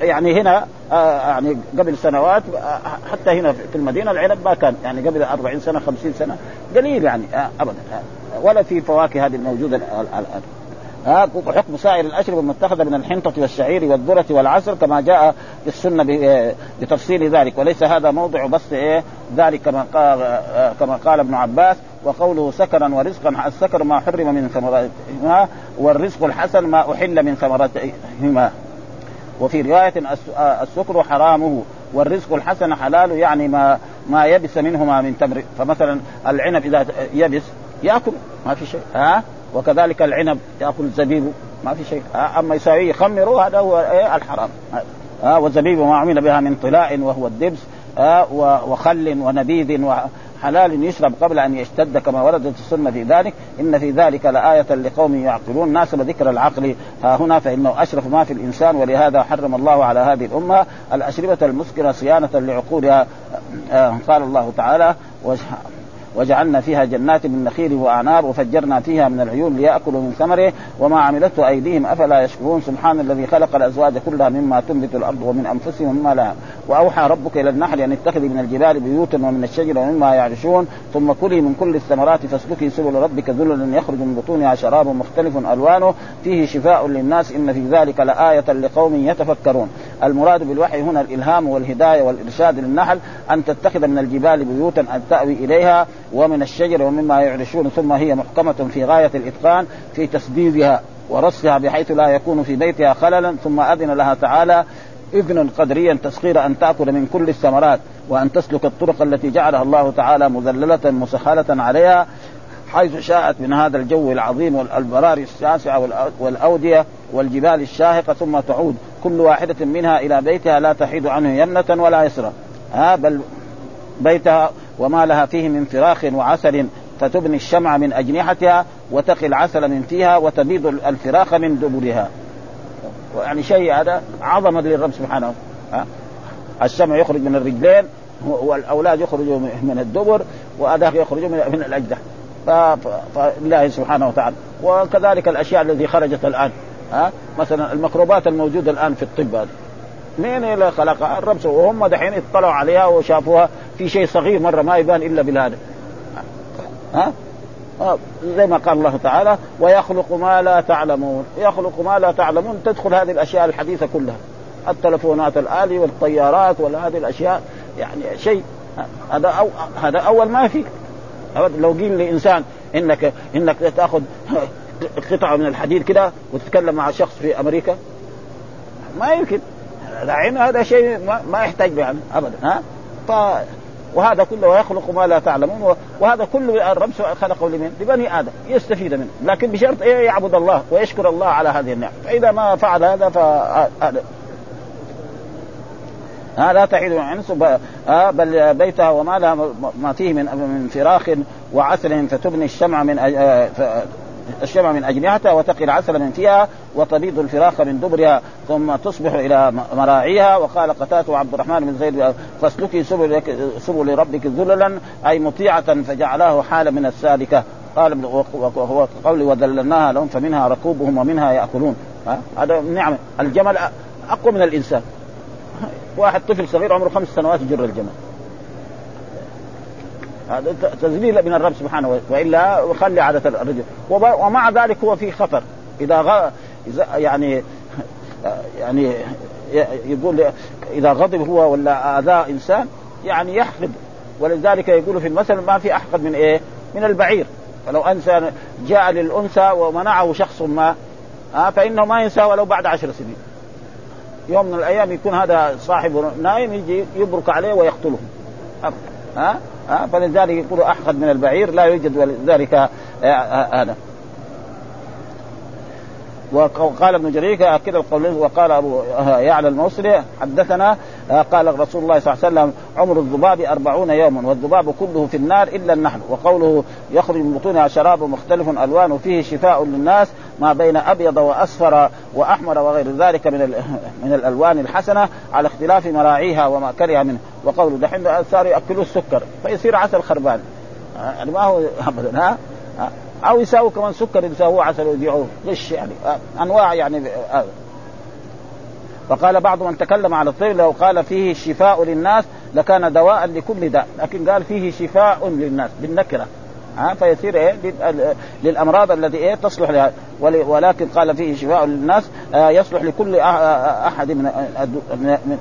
يعني هنا آه يعني قبل سنوات آه حتى هنا في المدينة العنب ما كان. يعني قبل 40 سنة 50 سنة. قليل يعني آه ابدا. ولا في فواكه هذه الموجودة الان حكم سائر الاشربه المتخذة من الحنطة والشعير والذرة والعسل كما جاء في السنة بتفصيل ذلك. وليس هذا موضع بس إيه ذلك كما قال كما قال ابن عباس وقوله سكرا ورزقا السكر ما حرم من ثمراتهما والرزق الحسن ما أحل من ثمراتهما. وفي رواية السكر حرامه والرزق الحسن حلال يعني ما ما يبس منهما من تمر. فمثلا العنب إذا يبس يأكل ما في شيء. ها؟ وكذلك العنب يأكل زبيبه ما في شيء. أما يساويه يخمره هذا هو إيه الحرام. ها والزبيب ما عمل بها من طلاء وهو الدبس وخل ونبيذ حلال يشرب قبل أن يشتد كما وردت السنة في ذلك. إن في ذلك لآية لقوم يعقلون. ناسب ذكر العقل ها هنا فإنه أشرف ما في الإنسان ولهذا حرم الله على هذه الأمة الأشربة المسكرة صيانة لعقولها. قال الله تعالى وجعلنا فيها جنات من نخيل وأعناب وفجرنا فيها من العيون ليأكلوا من ثمره وما عملته أيديهم أفلا يشكرون. سبحان الذي خلق الأزواج كلها مما تنبت الأرض ومن أنفسهم مما لا. وأوحى ربك إلى النحل أن اتخذي من الجبال بيوتا ومن الشجر ومما يعرشون. ثم كلي من كل الثمرات فاسلكي سبل ربك ذللا يخرج من بطونها شراب مختلف ألوانه. فيه شفاء للناس إن في ذلك لآية لقوم يتفكرون. المراد بالوحي هنا الإلهام والهداية والإرشاد للنحل أن تتخذ من الجبال بيوتا أن تأوي إليها ومن الشجر ومما يعرشون ثم هي محكمة في غاية الإتقان في تسديدها ورصها بحيث لا يكون في بيتها خللا ثم أذن لها تعالى إذن قدريا تسخير أن تأكل من كل الثمرات وأن تسلك الطرق التي جعلها الله تعالى مذللة مسهلة عليها. حيث شاءت من هذا الجو العظيم والبراري الشاسعة والأودية والجبال الشاهقة ثم تعود. كل واحدة منها إلى بيتها لا تحيد عنه يمنة ولا يسرى. ها بل بيتها وما لها فيه من فراخ وعسل فتبني الشمع من أجنحتها وتقي العسل من فيها وتبيض الفراخ من دبرها. يعني شيء هذا عظمة للرب سبحانه. ها الشمع يخرج من الرجلين والأولاد يخرجوا من الدبر وهذاك يخرجوا من الأجدح. فلله سبحانه وتعالى. وكذلك الأشياء التي خرجت الآن ها؟ مثلا الميكروبات الموجودة الآن في الطب هذه. مين اللي خلقها؟ الرب وهم دحين اطلعوا عليها وشافوها في شيء صغير مرة ما يبان إلا بالهذا ها؟ زي ما قال الله تعالى ويخلق ما لا تعلمون. يخلق ما لا تعلمون تدخل هذه الأشياء الحديثة كلها. التلفونات الآلي والطيارات وهذه الأشياء يعني شيء هذا أو هذا أول ما في. لو قيل لإنسان انك إنك تأخذ قطعة من الحديد كده وتتكلم مع شخص في أمريكا؟ ما يمكن. العين هذا شيء ما, ما يحتاج يعني أبدا ها؟ ف وهذا كله ويخلق ما لا تعلمون وهذا كله الرب خلقه لمن؟ لبني آدم يستفيد منه، لكن بشرط إيه يعبد الله ويشكر الله على هذه النعمة، فإذا ما فعل هذا فهذا ها لا تعيد عن آه بل بيتها وما لها ما فيه من من فراخ وعسل فتبني الشمع من آه الشمع من أجنحتها وتقي العسل من فيها وتبيض الفراخ من دبرها ثم تصبح إلى مراعيها. وقال قتاته عبد الرحمن بن زيد فاسلكي سبل سبل ربك ذللا أي مطيعة فجعلاه حالا من السالكة. قال وهو قولي وذللناها لهم فمنها ركوبهم ومنها يأكلون. هذا نعمة. الجمل أقوى من الإنسان. واحد طفل صغير عمره خمس سنوات يجر الجمل. هذا تذليل من الرب سبحانه وإلا وخلي عادة الرجل. ومع ذلك هو في خطر. إذا غ... يعني يعني يقول إذا غضب هو ولا اذى إنسان يعني يحقد ولذلك يقول في المثل ما في أحقد من إيه؟ من البعير. فلو انسان جاء للأنثى ومنعه شخص ما آه فإنه ما ينسى ولو بعد عشر سنين. يوم من الأيام يكون هذا صاحبه نايم يجي يبرك عليه ويقتله. ها؟ ها؟ فلذلك يقول أحقد من البعير لا يوجد ولذلك آه، آه، هذا. وقال ابن جرير كذا القول وقال ابو يعلى الموصلي حدثنا قال رسول الله صلى الله عليه وسلم عمر الذباب أربعون يوما والذباب كله في النار إلا النحل. وقوله يخرج من بطونها شراب مختلف ألوانه فيه شفاء للناس ما بين أبيض وأصفر وأحمر وغير ذلك من [LAUGHS] من الألوان الحسنة على اختلاف مراعيها وما كره منه. وقوله دحين صاروا يأكلوا السكر فيصير عسل خربان. يعني ما هو [LAUGHS] أبدا ها؟ أو يساوي كمان سكر يساووه عسل ويبيعوه. غش يعني؟ أنواع يعني فقال بعض من تكلم على الطيب لو قال فيه شفاء للناس لكان دواء لكل داء لكن قال فيه شفاء للناس بالنكرة. ها فيصير إيه؟ للأمراض التي إيه؟ تصلح لها. ولكن قال فيه شفاء للناس آه يصلح لكل أحد من من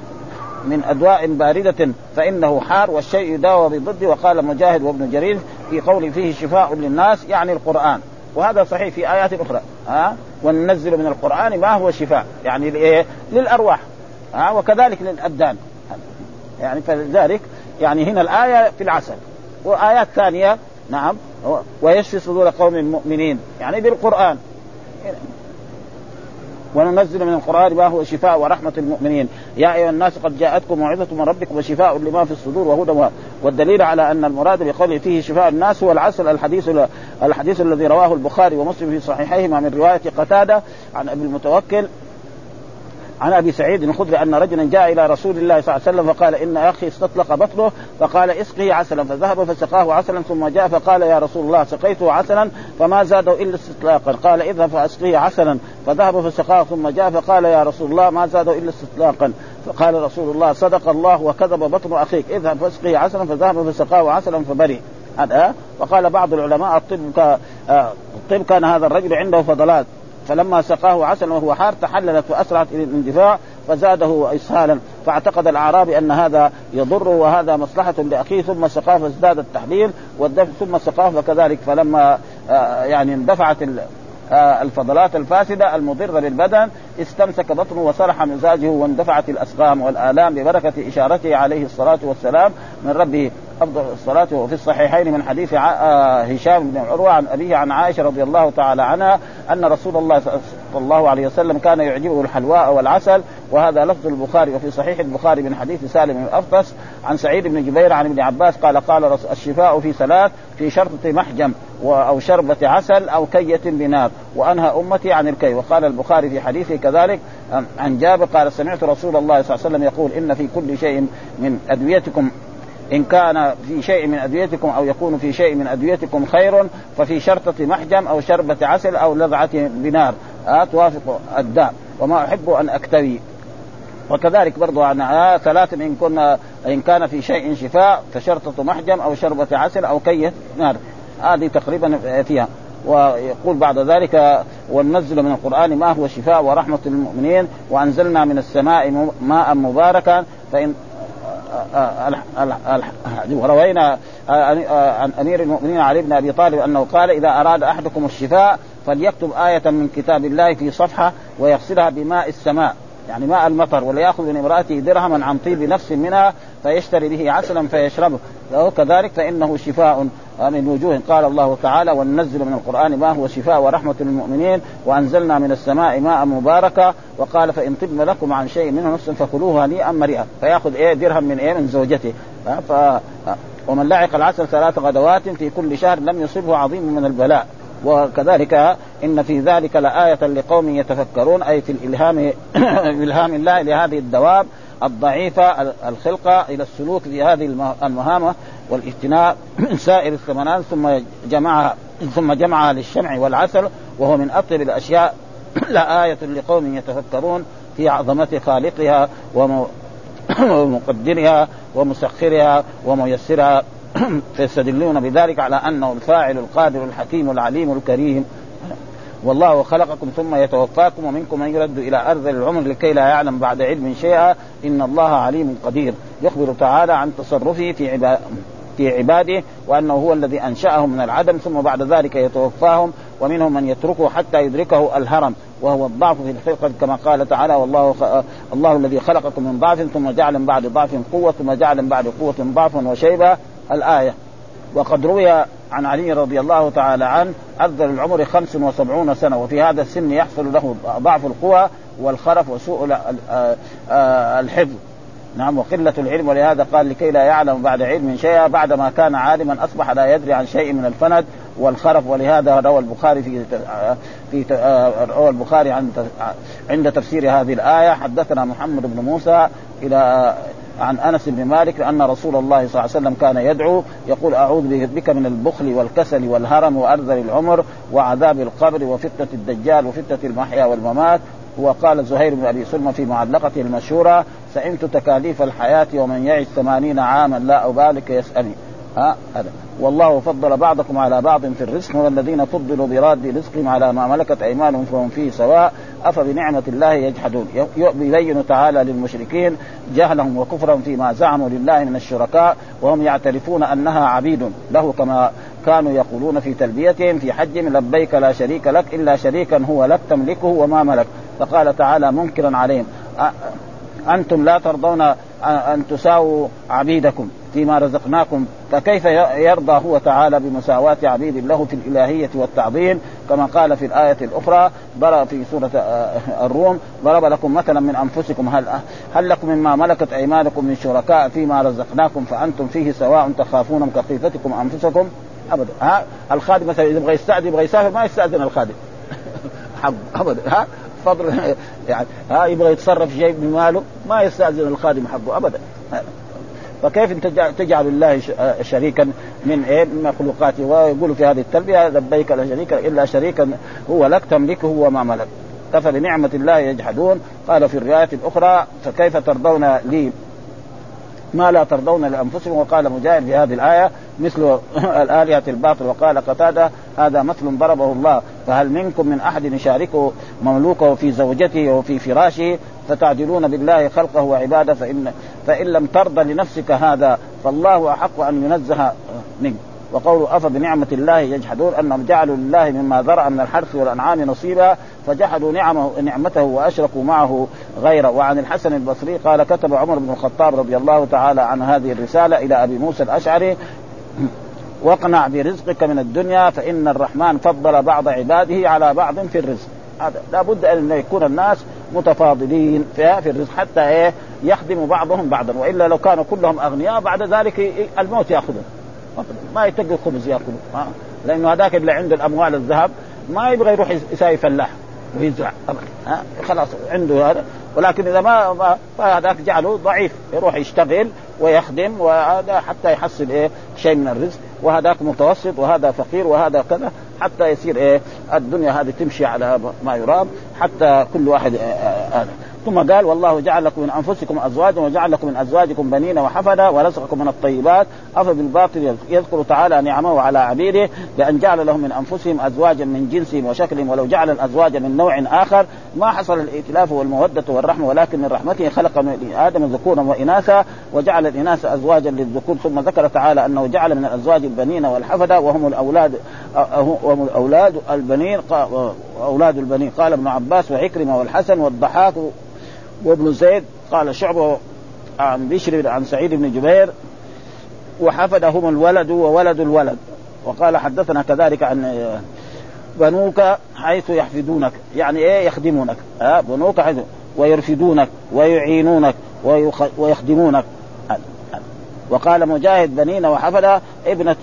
من أدواء باردة فإنه حار والشيء يداوى بضده وقال مجاهد وابن جرير في قول فيه شفاء للناس يعني القرآن. وهذا صحيح في آيات أخرى. ها؟ وننزل من القرآن ما هو شفاء يعني لإيه؟ للأرواح. ها؟ وكذلك للأبدان. يعني فلذلك يعني هنا الآية في العسل. وآيات ثانية نعم ويشفي صدور قوم مؤمنين. يعني بالقرآن. وننزل من القرآن ما هو شفاء ورحمة المؤمنين يا أيها الناس قد جاءتكم موعظة من ربكم وشفاء لما في الصدور وهدى والدليل على أن المراد بقوله فيه شفاء الناس هو العسل الحديث الحديث الذي رواه البخاري ومسلم في صحيحيهما من رواية قتادة عن أبي المتوكل عن أبي سعيد الخدري أن رجلا جاء إلى رسول الله صلى الله عليه وسلم فقال إن أخي استطلق بطنه فقال اسقه عسلا فذهب فسقاه عسلا ثم جاء فقال يا رسول الله سقيته عسلا فما زاده إلا استطلاقا. قال اذهب فاسقه عسلا فذهب فسقاه ثم جاء فقال يا رسول الله ما زاده إلا استطلاقا. فقال رسول الله صدق الله وكذب بطن أخيك اذهب فاسقه عسلا فذهب فسقاه عسلا فبرئ هذا وقال بعض العلماء الطب الطب كان هذا الرجل عنده فضلات. فلما سقاه عسلا وهو حار تحللت وأسرعت إلى الاندفاع فزاده اسهالا. فاعتقد الأعرابي أن هذا يضر وهذا مصلحة لأخيه ثم سقاه فازداد التحليل والدفع ثم سقاه فكذلك فلما آه، يعني اندفعت آه، الفضلات الفاسدة المضرة للبدن استمسك بطنه وصرح مزاجه واندفعت الأسقام والآلام ببركة إشارته عليه الصلاة والسلام من ربه. أفضل الصلاة وفي الصحيحين من حديث آه، هشام بن عروة عن أبيه عن عائشة رضي الله تعالى عنها أن رسول الله صلى الله عليه وسلم كان يعجبه الحلواء والعسل وهذا لفظ البخاري وفي صحيح البخاري من حديث سالم بن أفطس عن سعيد بن جبير عن ابن عباس قال قال الشفاء في ثلاث في شرطة محجم أو شربة عسل أو كية بنار وأنهى أمتي عن الكي وقال البخاري في حديثه كذلك عن جابر قال سمعت رسول الله صلى الله عليه وسلم يقول إن في كل شيء من أدويتكم إن كان في شيء من أدويتكم أو يكون في شيء من أدويتكم خير ففي شرطة محجم أو شربة عسل أو لذعة بنار. آه توافق الداء. وما أحب أن أكتوي. وكذلك برضو عن آه ثلاث إن كنا إن كان في شيء شفاء فشرطة محجم أو شربة عسل أو كية نار. هذه تقريبا فيها. ويقول بعد ذلك وننزل من القرآن ما هو شفاء ورحمة للمؤمنين وأنزلنا من السماء ماء مباركا فإن وروينا عن أمير المؤمنين علي بن أبي طالب أنه قال إذا أراد أحدكم الشفاء فليكتب آية من كتاب الله في صفحة ويغسلها بماء السماء. يعني ماء المطر وليأخذ من امرأته درهما عن طيب نفس منها فيشتري به عسلا فيشربه. كذلك فإنه شفاء من وجوه. قال الله تعالى وننزل من القرآن ما هو شفاء ورحمة للمؤمنين وأنزلنا من السماء ماء مباركا وقال فإن طبن لكم عن شيء منه نفس فكلوه هنيئا مريئا فيأخذ إيه درهم من إيه من زوجته. ف ومن لعق العسل ثلاث غدوات في كل شهر لم يصبه عظيم من البلاء. وكذلك إن في ذلك لآية لقوم يتفكرون أي في الإلهام [COUGHS] إلهام الله لهذه الدواب. الضعيفة الخلقة إلى السلوك في هذه المهامة والاجتناء من [CLEARS THROAT] سائر الثمرات ثم جمعها ثم جمعها للشمع والعسل وهو من أطيب الأشياء. [CLEARS THROAT] لآية لقوم يتفكرون في عظمة خالقها [CLEARS THROAT] ومقدرها ومسخرها وميسرها. فيستدلون بذلك على أنه الفاعل القادر الحكيم العليم الكريم. والله خلقكم ثم يتوفاكم ومنكم من يرد إلى ارذل العمر لكي لا يعلم بعد علم شيئا. إن الله عليم قدير. يخبر تعالى عن تصرفه في عباد في عباده وأنه هو الذي أنشأهم من العدم ثم بعد ذلك يتوفاهم ومنهم من يتركه حتى يدركه الهرم وهو الضعف في الخلقة كما قال تعالى والله خ... الله الذي خلقكم من ضعف ثم جعل من بعد ضعف قوة ثم جعل من بعد قوة ضعفا وشيبة. الآية. وقد روي عن علي رضي الله تعالى عنه أفضل العمر خمس وسبعون سنة وفي هذا السن يحصل له ضعف القوى والخرف وسوء آه، آه، الحفظ. نعم وقلة العلم ولهذا قال لكي لا يعلم بعد علم شيئا بعدما كان عالما أصبح لا يدري عن شيء من الفند والخرف ولهذا روى البخاري في في روى البخاري عن عند تفسير هذه الآية حدثنا محمد بن موسى إلى عن أنس بن مالك أن رسول الله صلى الله عليه وسلم كان يدعو يقول أعوذ بك من البخل والكسل والهرم وأرذل العمر وعذاب القبر وفتنة الدجال وفتنة المحيا والممات وقال زهير بن أبي سلمى في معلقته المشهورة سئمت تكاليف الحياة ومن يعش ثمانين عاما لا أبالك يسالني ها هذا. والله فضل بعضكم على بعض في الرزق والذين فضلوا براد رزقهم على ما ملكت أيمانهم فهم فيه سواء. أفبنعمة الله يجحدون. يبين تعالى للمشركين جهلهم وكفرهم فيما زعموا لله من الشركاء وهم يعترفون أنها عبيد له كما كانوا يقولون في تلبيتهم في حجهم لبيك لا شريك لك إلا شريكا هو لك تملكه وما ملك. فقال تعالى منكرا عليهم أنتم لا ترضون أن تساووا عبيدكم. فيما رزقناكم فكيف يرضى هو تعالى بمساواة عبيد له في الإلهية والتعظيم؟ كما قال في الآية الأخرى ضرب في سورة آه، الروم ضرب لكم مثلا من أنفسكم هل هل لكم مما ملكت أيمانكم من شركاء فيما رزقناكم فأنتم فيه سواء تخافونهم كخيفتكم أنفسكم؟ أبدا. ها؟ الخادم مثلا إذا يبغى يستأذن يبغى يسافر ما يستأذن الخادم. [LAUGHS] أبدا. ها؟ فضل يعني ها؟ يبغى يتصرف شيء بماله ما يستأذن الخادم حقه أبدا. فكيف تجعل الله آه، شريكا من إيه؟ من مخلوقاته ويقول في هذه التربية لبيك لا شريك إلا شريكا هو لك تملكه وما ملك. كفى بنعمة الله يجحدون. قال في الرواية الأخرى فكيف ترضون لي؟ ما لا ترضون لأنفسكم؟ وقال مجاهد في هذه الآية مثل [LAUGHS] الآلهة الباطل. وقال قتادة هذا مثل ضربه الله فهل منكم من أحد يشاركه مملوكه في زوجته وفي فراشه؟ فتعدلون بالله خلقه وعباده فان فإن لم ترضى لنفسك هذا فالله أحق أن ينزه منك. وقول افا بنعمة الله يجحدون أنهم جعلوا لله مما ذرأ من الحرث والأنعام نصيبا فجحدوا نعمه نعمته وأشركوا معه غيره. وعن الحسن البصري قال كتب عمر بن الخطاب رضي الله تعالى عن هذه الرسالة إلى أبي موسى الأشعري واقنع برزقك من الدنيا فإن الرحمن فضل بعض عباده على بعض في الرزق. هذا. لابد أن يكون الناس متفاضلين في الرزق حتى إيه يخدم بعضهم بعضا. وإلا لو كانوا كلهم أغنياء بعد ذلك الموت ياخذهم ما يتقي الخبز ياكلوا لأنه هذاك اللي عنده الأموال الذهب ما يبغى يروح يساوي فلاح ويزرع. خلاص عنده هذا. ولكن إذا ما فهذاك جعله ضعيف يروح يشتغل ويخدم وهذا حتى يحصل إيه شيء من الرزق. وهذاك متوسط وهذا فقير وهذا كذا حتى يصير إيه الدنيا هذه تمشي على ما يرام حتى كل واحد هذا آه آه ثم قال والله جعل لكم من أنفسكم أزواجا وجعل لكم من أزواجكم بنين وحفدا ورزقكم من الطيبات أفبالباطل يذكر تعالى نعمه على عبيده بأن جعل لهم من أنفسهم أزواجا من جنسهم وشكلهم ولو جعل الأزواج من نوع آخر ما حصل الائتلاف والمودة والرحمة ولكن من رحمته خلق من آدم ذكورا وإناثا وجعل الإناث أزواجا للذكور ثم ذكر تعالى أنه جعل من الأزواج البنين والحفدا وهم الأولاد وهم الأولاد البنين أولاد البنين. قال ابن عباس وعكرمة والحسن والضحاك وابن زيد قال شعبه عن بشر عن سعيد بن جبير وحفدهم الولد وولد الولد. وقال حدثنا كذلك عن بنوك حيث يحفدونك. يعني إيه يخدمونك؟ ها؟ بنوك حيث ويرفدونك ويعينونك ويخدمونك. وقال مجاهد بنين وحفد ابنة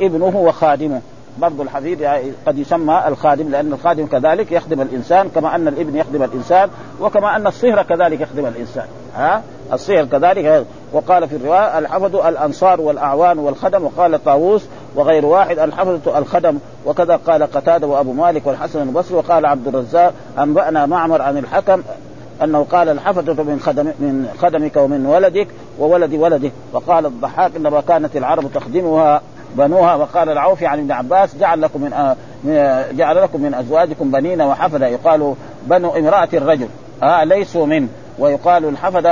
ابنه وخادمه. برضو الحفيد يعني قد يسمى الخادم لأن الخادم كذلك يخدم الإنسان كما أن الإبن يخدم الإنسان وكما أن الصهر كذلك يخدم الإنسان. ها؟ الصهر كذلك. وقال في الرواية الحفظ الأنصار والأعوان والخدم وقال طاووس وغير واحد الحفظة الخدم. وكذا قال قتادة وأبو مالك والحسن البصري وقال عبد الرزاق أنبأنا معمر عن الحكم أنه قال الحفظة من خدم من خدمك ومن ولدك وولد ولدك وقال الضحاك إنما كانت العرب تخدمها. بنوها وقال العوفي عن ابن عباس جعل لكم من جعل لكم من أزواجكم بنين وحفدا. يقال بنو امرأة الرجل. آه ليسوا من. ويقال الحفد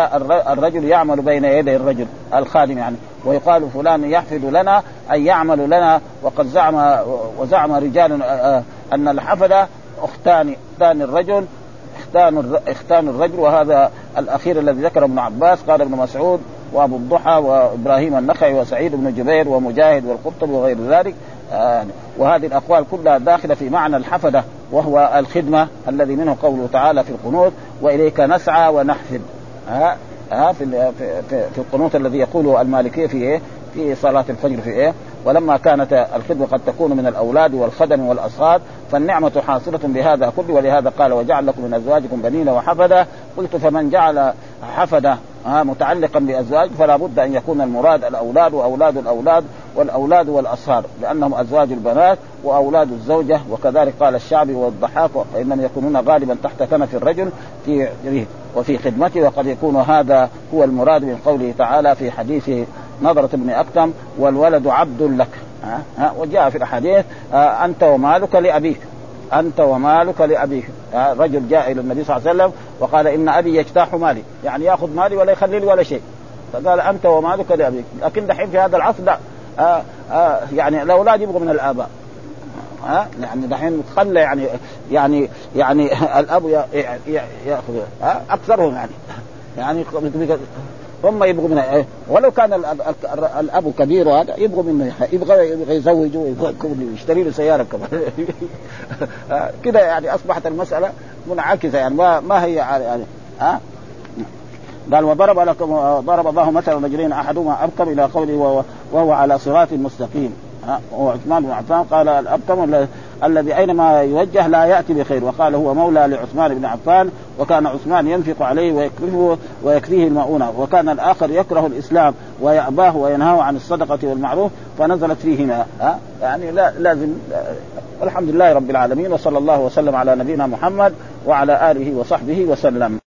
الرجل يعمل بين يدي الرجل الخادم يعني. ويقال فلان يحفد لنا أي يعمل لنا. وقد زعم وزعم رجال أن الحفد اختان أختان الرجل أختان أختان الرجل. وهذا الأخير الذي ذكره ابن عباس. قال ابن مسعود وابو الضحى وابراهيم النخعي وسعيد بن جبير ومجاهد والقرطبي وغير ذلك آه وهذه الأقوال كلها داخلة في معنى الحفده وهو الخدمة الذي منه قوله تعالى في القنوت وإليك نسعى ونحفد ها ها في في, القنوت الذي يقوله المالكية في إيه؟ في صلاة الفجر في إيه؟ ولما كانت الخدمة قد تكون من الأولاد والخدم والاصهار فالنعمة حاصلة بهذا كله ولهذا قال وجعل لكم من أزواجكم بنين وحفدة قلت فمن جعل حفدة متعلقا بأزواج فلا بد أن يكون المراد الأولاد وأولاد الأولاد والأولاد والاصهار لأنهم أزواج البنات وأولاد الزوجة وكذلك قال الشعبي والضحاك فإنهم يكونون غالبا تحت كنف الرجل في وفي خدمته وقد يكون هذا هو المراد من قوله تعالى في حديث نظرة ابن أكتم والولد عبد لك. ها ها وجاء في الأحاديث أنت ومالك لأبيك. أنت ومالك لأبيك رجل جاء إلى النبي صلى الله عليه وسلم وقال إن أبي يجتاح مالي. يعني يأخذ مالي ولا يخلي لي ولا شيء. فقال أنت ومالك لأبيك. لكن دحين في هذا العصر لا آآ آآ يعني الأولاد يبغوا من الآباء. ها يعني دحين خلى يعني يعني يعني الأب يأخذ أكثرهم يعني. يعني هم يبغوا منها ولو كان الأب كبير وهذا يبغوا منه يبغى يبغى يزوجه يشتري له سيارة كمان. [LAUGHS] كده يعني أصبحت المسألة منعكسة يعني ما ما هي يعني ها قال وضرب لكم ضرب الله مثلا رجلين أحدهما ابكم إلى قوله وهو على صراط مستقيم. وعثمان بن عفان قال الابكم الذي أينما يوجه لا يأتي بخير وقال هو مولى لعثمان بن عفان وكان عثمان ينفق عليه ويكرهه ويكفيه المؤونة وكان الآخر يكره الإسلام ويأباه وينهاه عن الصدقة والمعروف فنزلت فيهما. ها؟ يعني لا لازم الحمد لله رب العالمين وصلى الله وسلم على نبينا محمد وعلى آله وصحبه وسلم.